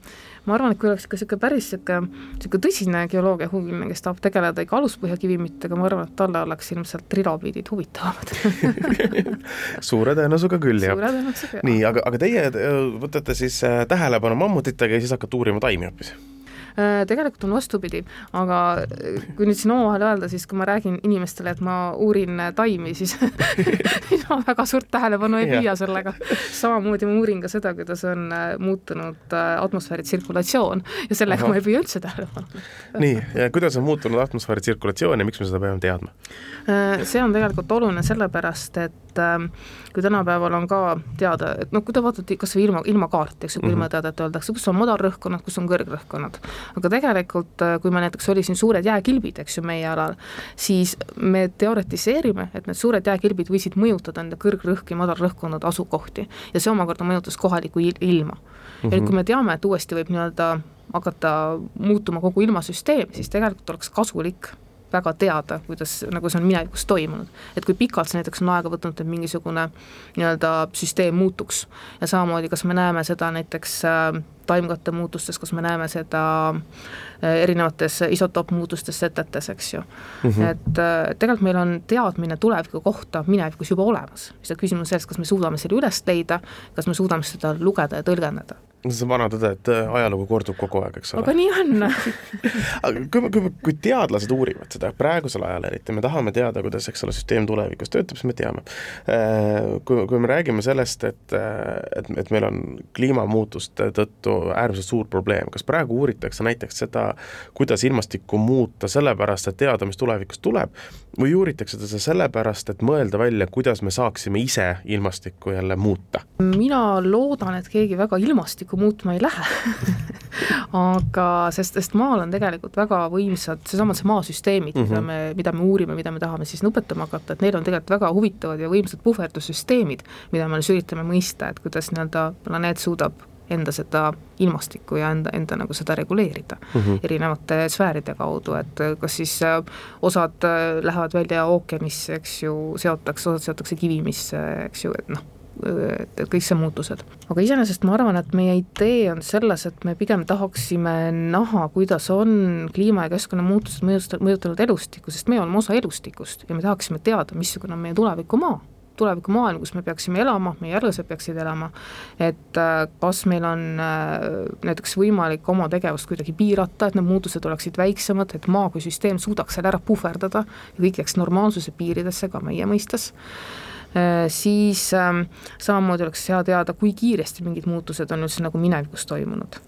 S4: ma arvan, et kui oleks ikka niisugune päris niisugune, niisugune tõsine geoloogia huviline, kes tahab tegeleda ikka aluspõhjakivimitega, ma arvan, et talle oleks ilmselt trilobiidid huvitavamad
S1: suure tõenäosusega küll,
S4: jah.
S1: nii, aga, aga teie võtate siis äh, tähelepanu mammutitega ja siis hakkate uurima taimi hoopis?
S4: Äh, tegelikult on vastupidi, aga äh, kui nüüd siin omavahel öelda, siis kui ma räägin inimestele, et ma uurin äh, taimi, siis ma väga suurt tähelepanu ei püüa sellega. samamoodi ma uurin ka seda, kuidas on muutunud atmosfääri tsirkulatsioon ja sellega Aha. ma ei püüa üldse tähelepanu.
S1: nii, ja kuidas on muutunud atmosfääri tsirkulatsioon ja miks me seda peame teadma?
S4: see on tegelikult oluline sellepärast, et kui tänapäeval on ka teada, et noh, kui te vaatate kas või ilma, ilmakaarti, eks ju, kui ilmateadet öeldakse, kus on madalrõhkkonnad, kus on kõrgrõhkkonnad aga tegelikult, äh, kui me näiteks oli siin suured jääkilbid, eks ju, meie alal, siis me teoretiseerime, et need suured jääkilbid võisid mõjutada nende kõrgrõhk ja madalrõhkkonnade asukohti ja see omakorda mõjutas kohalikku ilma mm. -hmm. ja nüüd, kui me teame, et uuesti võib nii-öelda hakata muutuma kogu ilmasüsteem, siis tegelikult oleks kasulik väga teada, kuidas, nagu see on minevikus toimunud. et kui pikalt see näiteks on aega võtnud, et mingisugune nii-öelda süsteem muutuks ja samamoodi, kas me näeme seda näiteks äh, taimkatte muutustes, kus me näeme seda äh, erinevates isotoopmuutustes setetes, eks ju mm. -hmm. et äh, tegelikult meil on teadmine tuleviku kohta minevikus juba olemas, lihtsalt küsimus selles, kas me suudame selle üles leida, kas me suudame seda lugeda ja tõlgendada
S1: see on vana tõde, et äh, ajalugu kordub kogu aeg, eks ole.
S4: aga nii on
S1: aga kui, kui, kui teadlased uurivad seda praegusel ajal eriti, me tahame teada, kuidas, eks ole, süsteem tulevikus töötab, siis me teame. Äh, kui, kui me räägime sellest, et, äh, et, et meil on kliimamuutuste tõttu äärmiselt suur probleem, kas praegu uuritakse näiteks seda, kuidas ilmastikku muuta sellepärast, et teada, mis tulevikus tuleb, või uuritakse seda sellepärast, et mõelda välja, kuidas me saaksime ise ilmastikku jälle muuta?
S4: mina loodan, et keegi väga ilmastikku tulevikku muutma ei lähe aga sest, sest maal on tegelikult väga võimsad, seesamad see maasüsteemid mm, -hmm. mida mhm. me, mida me uurime, mida me tahame siis õpetama hakata, et neil on tegelikult väga huvitavad ja võimsad puhverdussüsteemid, mida me alles üritame mõista, et kuidas nii-öelda planeet suudab enda seda ilmastikku ja enda, enda nagu seda reguleerida mm -hmm. erinevate sfääride kaudu, et kas siis äh, osad äh, lähevad välja ookeanisse, eks ju, seotakse, osad seotakse kivimisse, eks ju, et noh kõik see muutused. aga iseenesest ma arvan, et meie idee on selles, et me pigem tahaksime näha, kuidas on kliima ja keskkonnamuutused mõjutanud, elustikku, sest me oleme osa elustikust ja me tahaksime teada, missugune on meie tulevikumaa tulevikumaailm, kus me peaksime elama, meie järglased peaksid elama, et äh, kas meil on äh, näiteks võimalik oma tegevust kuidagi piirata, et need muutused oleksid väiksemad, et maa kui süsteem suudaks selle ära puhverdada ja kõik jääks normaalsuse piiridesse ka meie mõistes siis ähm, samamoodi oleks hea teada, kui kiiresti mingid muutused on üldse nagu minevikus toimunud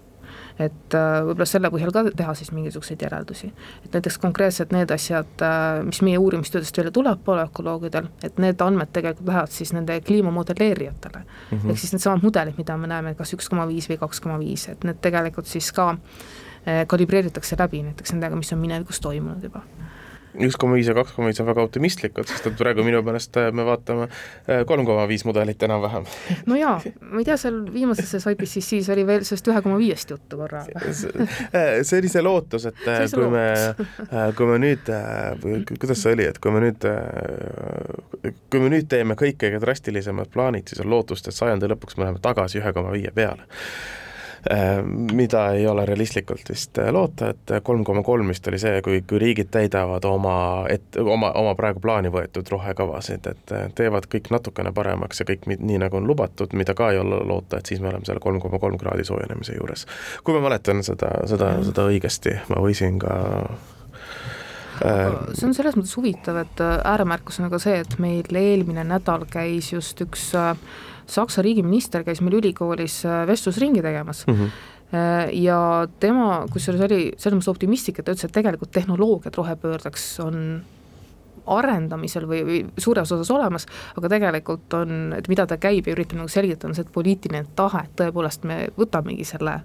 S4: et äh, võib-olla selle põhjal ka teha siis mingisuguseid järeldusi. et näiteks konkreetselt need asjad, äh, mis meie uurimistöödest välja tuleb paleökoloogidel, et need andmed tegelikult lähevad siis nende kliimamodelleerijatele mm. -hmm. ehk siis needsamad mudelid, mida me näeme, kas üks koma viis või kaks koma viis, et need tegelikult siis ka äh, kalibreeritakse läbi näiteks nendega, mis on minevikus toimunud juba
S1: üks koma viis ja kaks koma viis on väga optimistlikud, sest et praegu minu meelest äh, me vaatame äh, kolm koma viis mudelit enam-vähem.
S4: no jaa, ma ei tea, seal viimases Swipe'is siis, siis oli veel sellest ühe koma viiest juttu korra.
S1: Äh, see oli see lootus, et see kui lootus. me, kui me nüüd, kuidas see oli, et kui me nüüd, kui me nüüd teeme kõik kõige drastilisemad plaanid, siis on lootust, et sajandi lõpuks me läheme tagasi ühe koma viie peale mida ei ole realistlikult vist äh, loota, et kolm koma kolm vist oli see, kui, kui riigid täidavad oma, et oma, oma praegu plaani võetud rohekavasid, et äh, teevad kõik natukene paremaks ja kõik nii, nagu on lubatud, mida ka ei ole loota, et siis me oleme selle kolm koma kolm kraadi soojenemise juures. kui ma mäletan seda, seda, seda õigesti, ma võisin ka
S4: see on selles mõttes huvitav, et ääremärkusena ka see, et meil eelmine nädal käis just üks äh, Saksa riigiminister käis meil ülikoolis äh, vestlusringi tegemas mm. -hmm ja tema, kusjuures oli selles mõttes optimistlik, et ta ütles, et tegelikult tehnoloogiad rohepöördeks on arendamisel või, või suures osas olemas, aga tegelikult on, et mida ta käib ja üritab nagu selgitada, on see, et poliitiline tahe, et tõepoolest me võtamegi selle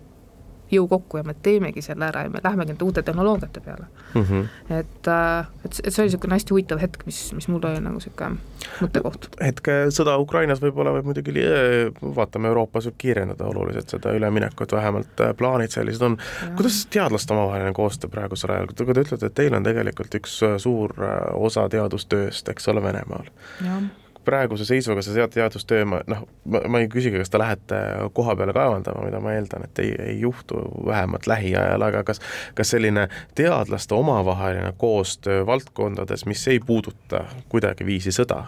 S4: jõu kokku ja me teemegi selle ära ja me lähemegi nende uute tehnoloogiate peale mm. -hmm. et, äh, et, et see oli niisugune hästi huvitav hetk, mis, mis mul oli nagu niisugune mõttekoht.
S1: hetke sõda Ukrainas võib-olla võib muidugi, vaatame, Euroopas võib kiirendada oluliselt seda üleminekut, vähemalt äh, plaanid sellised on. kuidas teadlaste omavaheline koostöö praegusel ajal, kui te ütlete, et teil on tegelikult üks äh, suur osa teadustööst, eks ole, Venemaal praeguse seisuga see teadustöö, ma noh, ma, ei küsigi, kas te lähete koha peale kaevandama, mida ma eeldan, et ei, ei juhtu vähemalt lähiajal, aga kas kas selline teadlaste omavaheline koostöö valdkondades, mis ei puuduta kuidagiviisi sõda,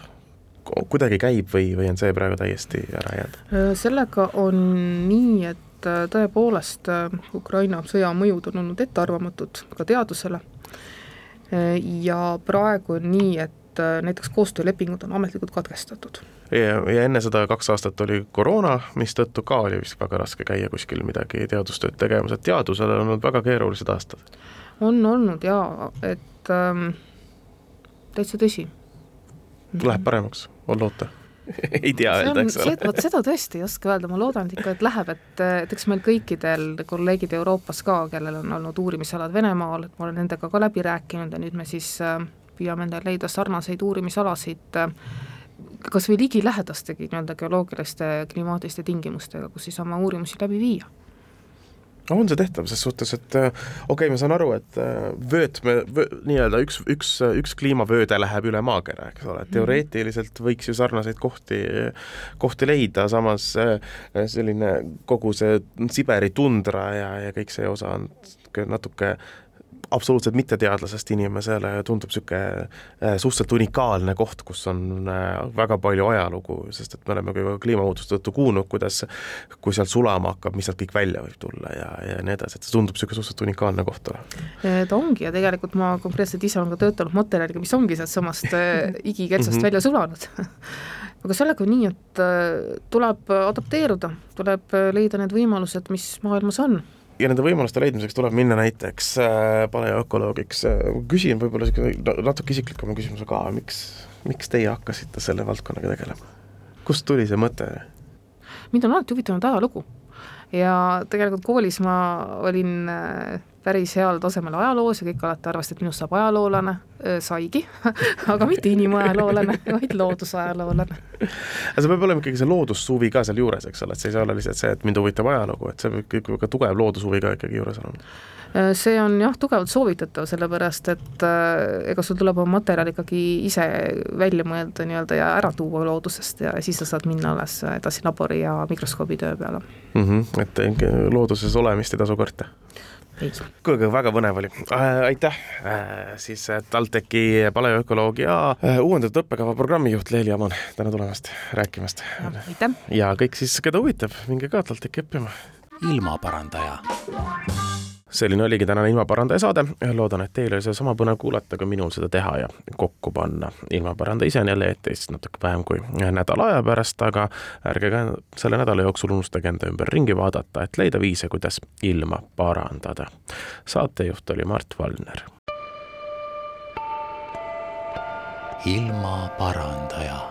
S1: kuidagi käib või, või on see praegu täiesti ära jäänud?
S4: sellega on nii, et äh, tõepoolest äh, Ukraina sõja mõjud on olnud ettearvamatud ka teadusele äh, ja praegu on nii, et et äh, näiteks koostöölepingud on ametlikult katkestatud.
S1: ja, ja enne seda kaks aastat oli koroona, mistõttu ka oli vist väga raske käia kuskil midagi teadustööd tegemas, et teadusel on olnud väga keerulised aastad.
S4: on olnud jaa, et ähm, täitsa tõsi.
S1: Läheb paremaks, on loota ei tea öelda, eks ole.
S4: vot seda tõesti ei oska öelda, ma loodan ikka, et läheb, et, et eks meil kõikidel kolleegid Euroopas ka, kellel on olnud uurimisalad Venemaal, et ma olen nendega ka läbi rääkinud ja nüüd me siis äh, püüame leida sarnaseid uurimisalasid kas või ligilähedastegi nii-öelda geoloogiliste klimaatiliste tingimustega, kus siis oma uurimusi läbi viia
S1: no on see tehtav, ses suhtes, et äh, okei okay,, ma saan aru, et äh, vöötme vö,, nii-öelda üks, üks, üks kliimavööde läheb üle maakera, eks ole, mhm. teoreetiliselt võiks ju sarnaseid kohti, kohti leida, samas äh, selline kogu see Siberi tundra ja, ja kõik see osa on natuke absoluutselt mitteteadlasest inimesele tundub niisugune äh, suhteliselt unikaalne koht, kus on äh, väga palju ajalugu, sest et me oleme ka kliimamuutuste tõttu kuulnud, kuidas kui sealt sulama hakkab, mis sealt kõik välja võib tulla ja, ja nii edasi, et see tundub niisugune suhteliselt unikaalne koht olevat.
S4: ta ongi ja tegelikult ma konkreetselt ise olen ka töötanud materjaliga, mis ongi sealtsamast äh, igiketsast mm -hmm. välja sulanud aga sellega on nii, et tuleb adapteeruda, tuleb leida need võimalused, mis maailmas on
S1: ja nende võimaluste leidmiseks tuleb minna näiteks äh, paleoökoloogiks, küsin võib-olla niisugune natuke isiklikuma küsimuse ka, miks, miks teie hakkasite selle valdkonnaga tegelema? kust tuli see mõte?
S4: mind on alati huvitanud ajalugu ja tegelikult koolis ma olin äh, päris heal tasemel ajaloos ja kõik alati arvasid, et minust saab ajaloolane, saigi aga mitte inimajaloolane, vaid loodusajaloolane.
S1: aga see peab olema ikkagi see loodussuvi ka sealjuures, eks ole, et see ei saa olla lihtsalt see, et mind huvitab ajalugu, et see peab ikka väga tugev loodushuvi ka ikkagi juures olema
S4: see on jah, tugevalt soovitatav, sellepärast et äh, ega sul tuleb oma materjal ikkagi ise välja mõelda nii-öelda ja ära tuua loodusest ja siis sa saad minna alles edasi labori ja mikroskoobitöö peale
S1: mm. -hmm, et looduses olemist ei tasu karta kuulge, väga põnev oli äh,, aitäh äh, siis äh, TalTechi paleoökoloogia äh, uuendatud õppekava programmijuht Leeli Aman, täna tulemast rääkimast.
S4: aitäh!
S1: ja kõik siis, keda huvitab, minge ka TalTechi õppima.
S3: ilmaparandaja
S1: selline oligi tänane ilmaparandaja saade, loodan, et teil oli sedasama põnev kuulata, kui minul seda teha ja kokku panna. ilmaparandaja ise on jälle eetris natuke vähem kui nädala aja pärast, aga ärge ka selle nädala jooksul unustage enda ümber ringi vaadata, et leida viise, kuidas ilma parandada. saatejuht oli Mart Valner.
S3: ilmaparandaja